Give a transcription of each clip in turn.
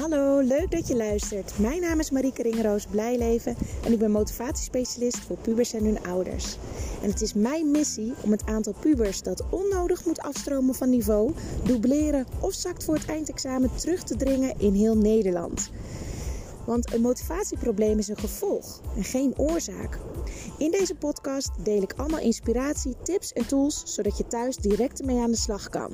Hallo, leuk dat je luistert. Mijn naam is Marieke Ringeroos Blijleven en ik ben motivatiespecialist voor pubers en hun ouders. En het is mijn missie om het aantal pubers dat onnodig moet afstromen van niveau, dubleren of zakt voor het eindexamen terug te dringen in heel Nederland. Want een motivatieprobleem is een gevolg en geen oorzaak. In deze podcast deel ik allemaal inspiratie, tips en tools zodat je thuis direct ermee aan de slag kan.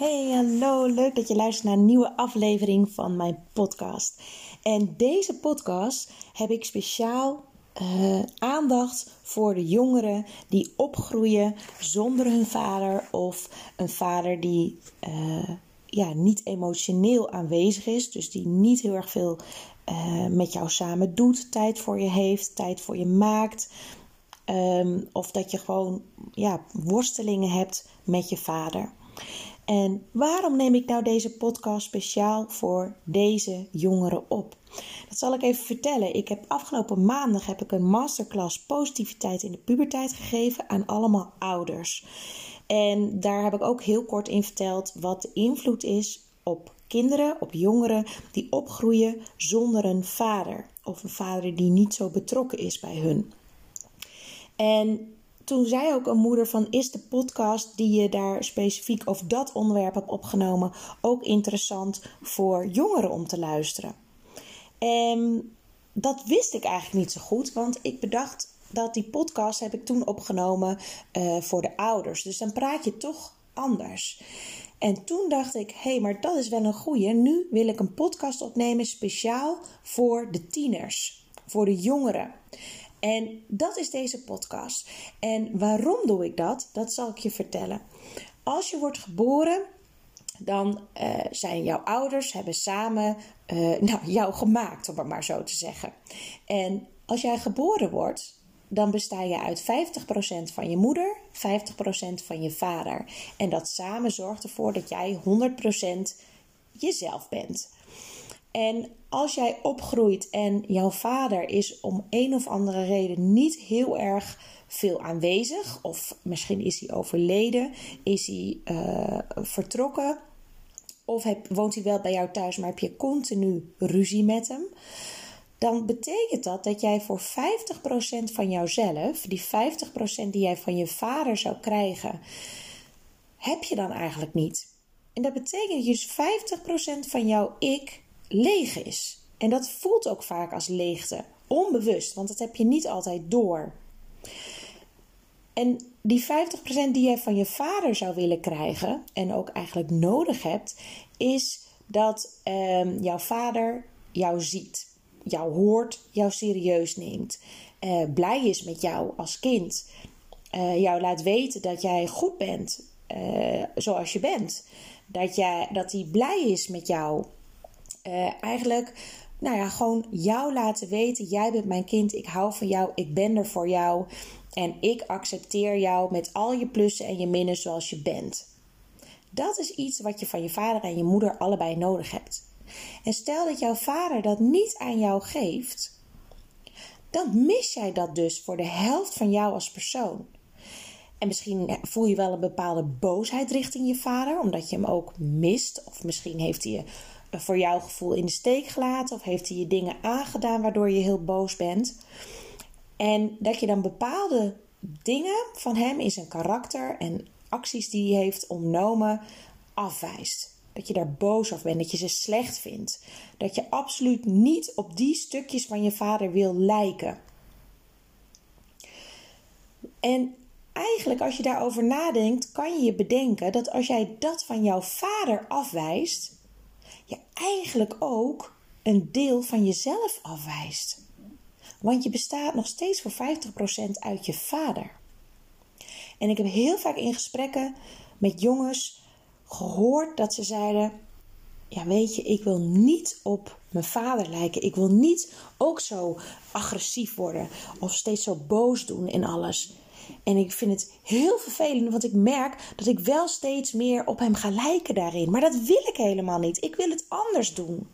Hey, hallo. Leuk dat je luistert naar een nieuwe aflevering van mijn podcast. En deze podcast heb ik speciaal uh, aandacht voor de jongeren die opgroeien zonder hun vader of een vader die uh, ja, niet emotioneel aanwezig is, dus die niet heel erg veel uh, met jou samen doet, tijd voor je heeft, tijd voor je maakt. Um, of dat je gewoon ja, worstelingen hebt met je vader. En waarom neem ik nou deze podcast speciaal voor deze jongeren op? Dat zal ik even vertellen. Ik heb afgelopen maandag heb ik een masterclass positiviteit in de puberteit gegeven aan allemaal ouders. En daar heb ik ook heel kort in verteld wat de invloed is op kinderen, op jongeren die opgroeien zonder een vader of een vader die niet zo betrokken is bij hun. En toen zei ook een moeder van is de podcast die je daar specifiek of dat onderwerp hebt opgenomen ook interessant voor jongeren om te luisteren. En dat wist ik eigenlijk niet zo goed, want ik bedacht dat die podcast heb ik toen opgenomen uh, voor de ouders. Dus dan praat je toch anders. En toen dacht ik, hé, hey, maar dat is wel een goeie. Nu wil ik een podcast opnemen speciaal voor de tieners, voor de jongeren. En dat is deze podcast. En waarom doe ik dat? Dat zal ik je vertellen. Als je wordt geboren, dan uh, zijn jouw ouders hebben samen uh, nou, jou gemaakt, om het maar zo te zeggen. En als jij geboren wordt, dan besta je uit 50% van je moeder, 50% van je vader. En dat samen zorgt ervoor dat jij 100% jezelf bent. En als jij opgroeit en jouw vader is om een of andere reden niet heel erg veel aanwezig, of misschien is hij overleden, is hij uh, vertrokken, of woont hij wel bij jou thuis, maar heb je continu ruzie met hem, dan betekent dat dat jij voor 50% van jouzelf, die 50% die jij van je vader zou krijgen, heb je dan eigenlijk niet. En dat betekent dat je dus 50% van jouw ik leeg is. En dat voelt ook vaak als leegte, onbewust, want dat heb je niet altijd door. En die 50% die jij van je vader zou willen krijgen en ook eigenlijk nodig hebt, is dat um, jouw vader jou ziet, jou hoort, jou serieus neemt, uh, blij is met jou als kind, uh, jou laat weten dat jij goed bent uh, zoals je bent, dat, jij, dat hij blij is met jou uh, eigenlijk, nou ja, gewoon jou laten weten: jij bent mijn kind, ik hou van jou, ik ben er voor jou en ik accepteer jou met al je plussen en je minnen zoals je bent. Dat is iets wat je van je vader en je moeder allebei nodig hebt. En stel dat jouw vader dat niet aan jou geeft, dan mis jij dat dus voor de helft van jou als persoon. En misschien voel je wel een bepaalde boosheid richting je vader, omdat je hem ook mist. Of misschien heeft hij je voor jouw gevoel in de steek gelaten of heeft hij je dingen aangedaan waardoor je heel boos bent. En dat je dan bepaalde dingen van hem in zijn karakter en acties die hij heeft ondernomen afwijst. Dat je daar boos op bent, dat je ze slecht vindt. Dat je absoluut niet op die stukjes van je vader wil lijken. En eigenlijk, als je daarover nadenkt, kan je je bedenken dat als jij dat van jouw vader afwijst, je eigenlijk ook een deel van jezelf afwijst. Want je bestaat nog steeds voor 50% uit je vader. En ik heb heel vaak in gesprekken met jongens gehoord dat ze zeiden: Ja, weet je, ik wil niet op mijn vader lijken. Ik wil niet ook zo agressief worden of steeds zo boos doen en alles. En ik vind het heel vervelend, want ik merk dat ik wel steeds meer op hem ga lijken daarin. Maar dat wil ik helemaal niet. Ik wil het anders doen.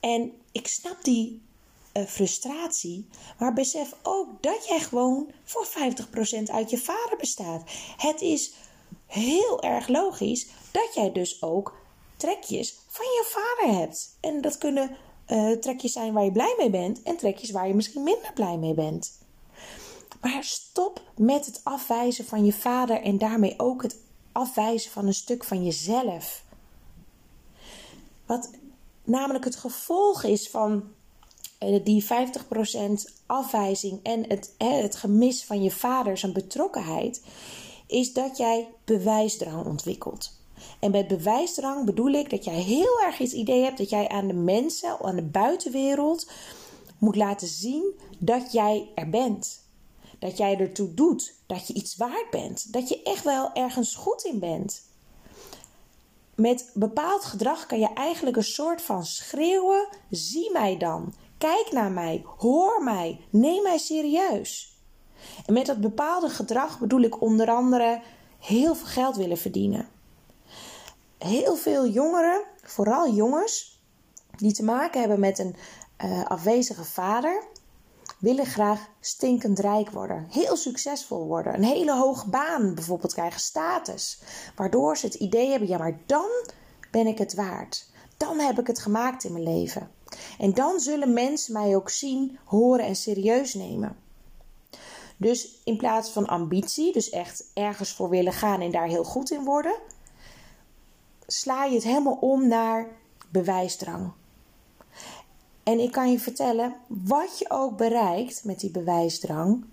En ik snap die uh, frustratie. Maar besef ook dat jij gewoon voor 50% uit je vader bestaat. Het is heel erg logisch dat jij dus ook trekjes van je vader hebt. En dat kunnen uh, trekjes zijn waar je blij mee bent en trekjes waar je misschien minder blij mee bent. Maar stop met het afwijzen van je vader en daarmee ook het afwijzen van een stuk van jezelf. Wat namelijk het gevolg is van uh, die 50% afwijzing en het, het gemis van je vader zijn betrokkenheid, is dat jij bewijsdrang ontwikkelt. En met bewijsdrang bedoel ik dat jij heel erg het idee hebt dat jij aan de mensen, aan de buitenwereld, moet laten zien dat jij er bent. Dat jij ertoe doet, dat je iets waard bent, dat je echt wel ergens goed in bent. Met bepaald gedrag kan je eigenlijk een soort van schreeuwen: zie mij dan, kijk naar mij, hoor mij, neem mij serieus. En met dat bepaalde gedrag bedoel ik onder andere heel veel geld willen verdienen. Heel veel jongeren, vooral jongens, die te maken hebben met een uh, afwezige vader, willen graag stinkend rijk worden, heel succesvol worden, een hele hoge baan bijvoorbeeld krijgen, status, waardoor ze het idee hebben: ja, maar dan ben ik het waard. Dan heb ik het gemaakt in mijn leven. En dan zullen mensen mij ook zien, horen en serieus nemen. Dus in plaats van ambitie, dus echt ergens voor willen gaan en daar heel goed in worden, sla je het helemaal om naar bewijsdrang. En ik kan je vertellen, wat je ook bereikt met die bewijsdrang,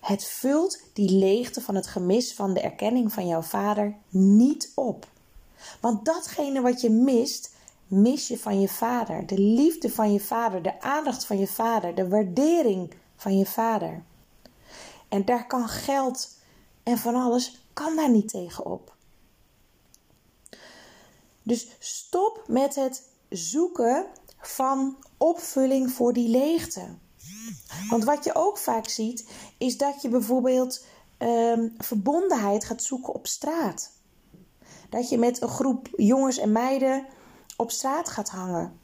het vult die leegte van het gemis van de erkenning van jouw vader niet op. Want datgene wat je mist, mis je van je vader. De liefde van je vader, de aandacht van je vader, de waardering van je vader. En daar kan geld en van alles, kan daar niet tegen op. Dus stop met het zoeken van opvulling voor die leegte. Want wat je ook vaak ziet, is dat je bijvoorbeeld um, verbondenheid gaat zoeken op straat. Dat je met een groep jongens en meiden op straat gaat hangen.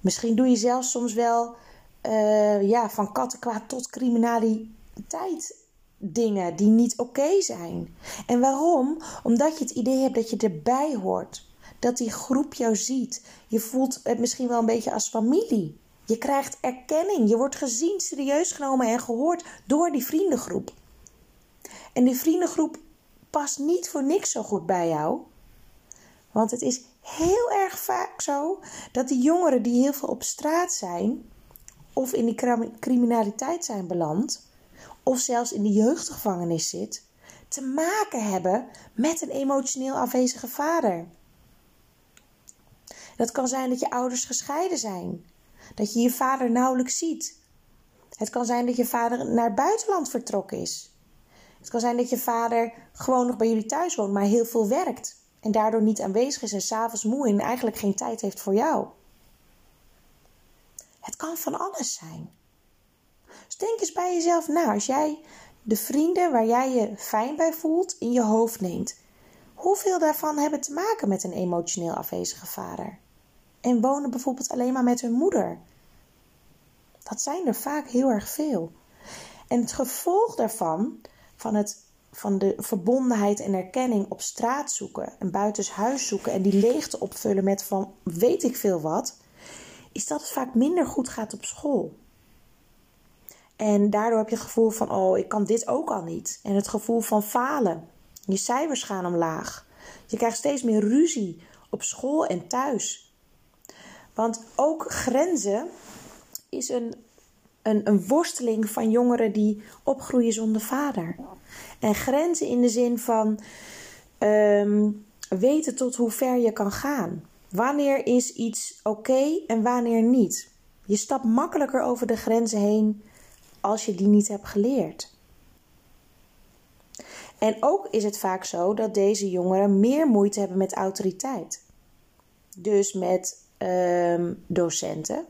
Misschien doe je zelfs soms wel uh, ja, van kattenkwaad tot criminaliteit dingen die niet oké zijn. En waarom? Omdat je het idee hebt dat je erbij hoort dat die groep jou ziet. Je voelt het misschien wel een beetje als familie. Je krijgt erkenning. Je wordt gezien, serieus genomen en gehoord door die vriendengroep. En die vriendengroep past niet voor niks zo goed bij jou. Want het is heel erg vaak zo dat die jongeren die heel veel op straat zijn, of in die criminaliteit zijn beland, of zelfs in de jeugdgevangenis zit, te maken hebben met een emotioneel afwezige vader. Dat kan zijn dat je ouders gescheiden zijn. Dat je je vader nauwelijks ziet. Het kan zijn dat je vader naar het buitenland vertrokken is. Het kan zijn dat je vader gewoon nog bij jullie thuis woont, maar heel veel werkt. En daardoor niet aanwezig is en s'avonds moe en eigenlijk geen tijd heeft voor jou. Het kan van alles zijn. Dus denk eens bij jezelf na. Als jij de vrienden waar jij je fijn bij voelt in je hoofd neemt. Hoeveel daarvan hebben te maken met een emotioneel afwezige vader? En wonen bijvoorbeeld alleen maar met hun moeder. Dat zijn er vaak heel erg veel. En het gevolg daarvan, van, het, van de verbondenheid en erkenning op straat zoeken en buitenshuis zoeken en die leegte opvullen met van weet ik veel wat, is dat het vaak minder goed gaat op school. En daardoor heb je het gevoel van, oh, ik kan dit ook al niet. En het gevoel van falen. Je cijfers gaan omlaag. Je krijgt steeds meer ruzie op school en thuis. Want ook grenzen is een, een, een worsteling van jongeren die opgroeien zonder vader. En grenzen in de zin van ehm, weten tot hoe ver je kan gaan. Wanneer is iets oké en wanneer niet? Je stapt makkelijker over de grenzen heen als je die niet hebt geleerd. En ook is het vaak zo dat deze jongeren meer moeite hebben met autoriteit. Dus met um, docenten,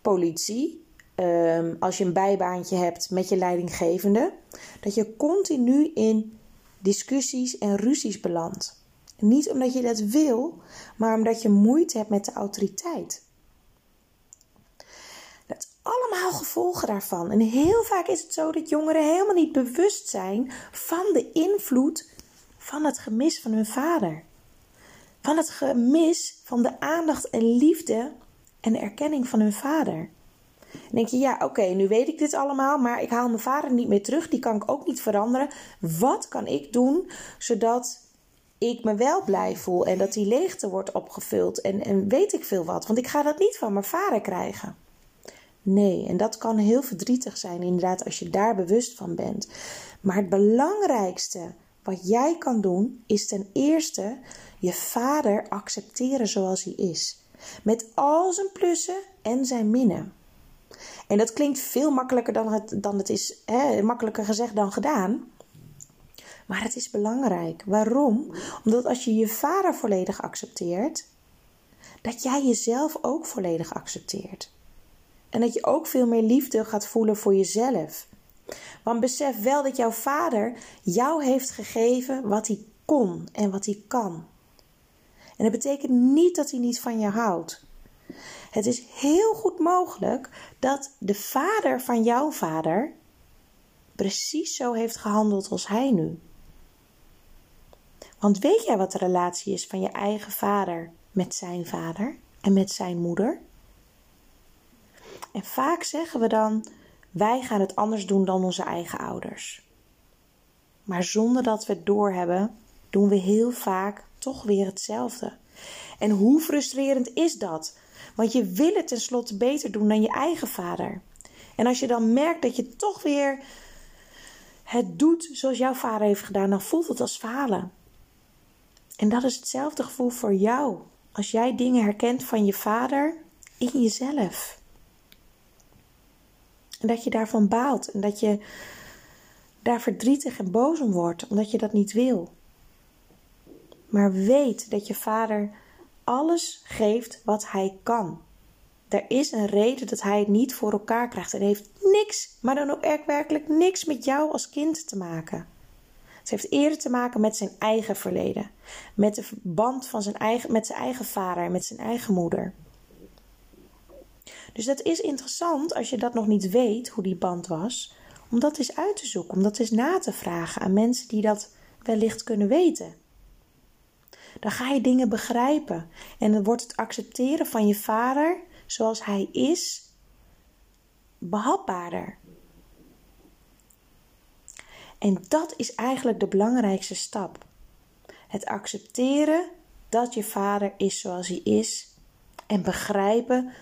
politie, um, als je een bijbaantje hebt met je leidinggevende, dat je continu in discussies en ruzies belandt. Niet omdat je dat wil, maar omdat je moeite hebt met de autoriteit. allemaal gevolgen daarvan. En heel vaak is het zo dat jongeren helemaal niet bewust zijn van de invloed van het gemis van hun vader. Van het gemis van de aandacht en liefde en erkenning van hun vader. Dan denk je, ja, oké, nu weet ik dit allemaal, maar ik haal mijn vader niet meer terug. Die kan ik ook niet veranderen. Wat kan ik doen zodat ik me wel blij voel en dat die leegte wordt opgevuld en, en weet ik veel wat? Want ik ga dat niet van mijn vader krijgen. Nee, en dat kan heel verdrietig zijn, inderdaad, als je daar bewust van bent. Maar het belangrijkste wat jij kan doen, is ten eerste je vader accepteren zoals hij is. Met al zijn plussen en zijn minnen. En dat klinkt veel makkelijker dan het, dan het is, hè, makkelijker gezegd dan gedaan. Maar het is belangrijk. Waarom? Omdat als je je vader volledig accepteert, dat jij jezelf ook volledig accepteert. En dat je ook veel meer liefde gaat voelen voor jezelf. Want besef wel dat jouw vader jou heeft gegeven wat hij kon en wat hij kan. En dat betekent niet dat hij niet van je houdt. Het is heel goed mogelijk dat de vader van jouw vader precies zo heeft gehandeld als hij nu. Want weet jij wat de relatie is van je eigen vader met zijn vader en met zijn moeder? En vaak zeggen we dan: wij gaan het anders doen dan onze eigen ouders. Maar zonder dat we het doorhebben, doen we heel vaak toch weer hetzelfde. En hoe frustrerend is dat? Want je wil het tenslotte beter doen dan je eigen vader. En als je dan merkt dat je toch weer het doet zoals jouw vader heeft gedaan, dan voelt het als falen. En dat is hetzelfde gevoel voor jou. Als jij dingen herkent van je vader in jezelf. En dat je daarvan baalt en dat je daar verdrietig en boos om wordt, omdat je dat niet wil. Maar weet dat je vader alles geeft wat hij kan. Er is een reden dat hij het niet voor elkaar krijgt. Het heeft niks, maar dan ook werkelijk niks met jou als kind te maken. Het heeft eerder te maken met zijn eigen verleden. Met de band van zijn eigen, met zijn eigen vader, met zijn eigen moeder. Dus dat is interessant als je dat nog niet weet, hoe die band was, om dat eens uit te zoeken, om dat eens na te vragen aan mensen die dat wellicht kunnen weten. Dan ga je dingen begrijpen en dan wordt het accepteren van je vader zoals hij is behapbaarder. En dat is eigenlijk de belangrijkste stap. Het accepteren dat je vader is zoals hij is en begrijpen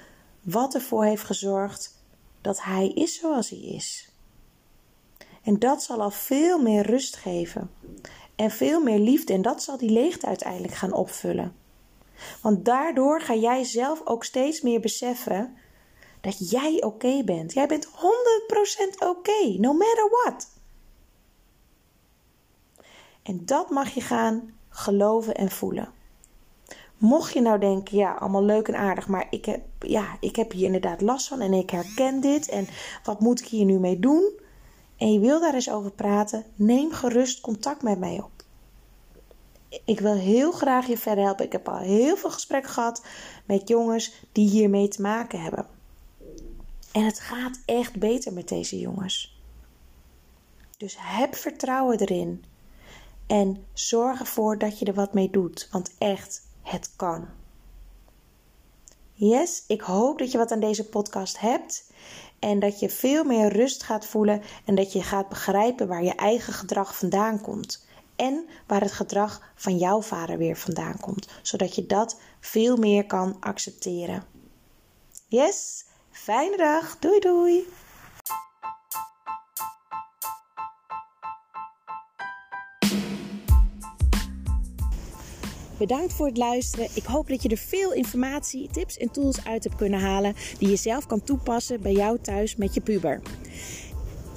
wat ervoor heeft gezorgd dat hij is zoals hij is. En dat zal al veel meer rust geven en veel meer liefde en dat zal die leegte uiteindelijk gaan opvullen. Want daardoor ga jij zelf ook steeds meer beseffen dat jij oké bent. Jij bent 100% oké, no matter what. En dat mag je gaan geloven en voelen. Mocht je nou denken, ja, allemaal leuk en aardig, maar ik heb, ja, ik heb hier inderdaad last van en ik herken dit en wat moet ik hier nu mee doen? En je wil daar eens over praten, neem gerust contact met mij op. Ik wil heel graag je verder helpen. Ik heb al heel veel gesprekken gehad met jongens die hiermee te maken hebben. En het gaat echt beter met deze jongens. Dus heb vertrouwen erin. En zorg ervoor dat je er wat mee doet. Want echt, het kan. Yes, ik hoop dat je wat aan deze podcast hebt. En dat je veel meer rust gaat voelen. En dat je gaat begrijpen waar je eigen gedrag vandaan komt. En waar het gedrag van jouw vader weer vandaan komt. Zodat je dat veel meer kan accepteren. Yes, fijne dag. Doei doei. Bedankt voor het luisteren. Ik hoop dat je er veel informatie, tips en tools uit hebt kunnen halen die je zelf kan toepassen bij jou thuis met je puber.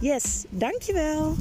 Yes, dankjewel!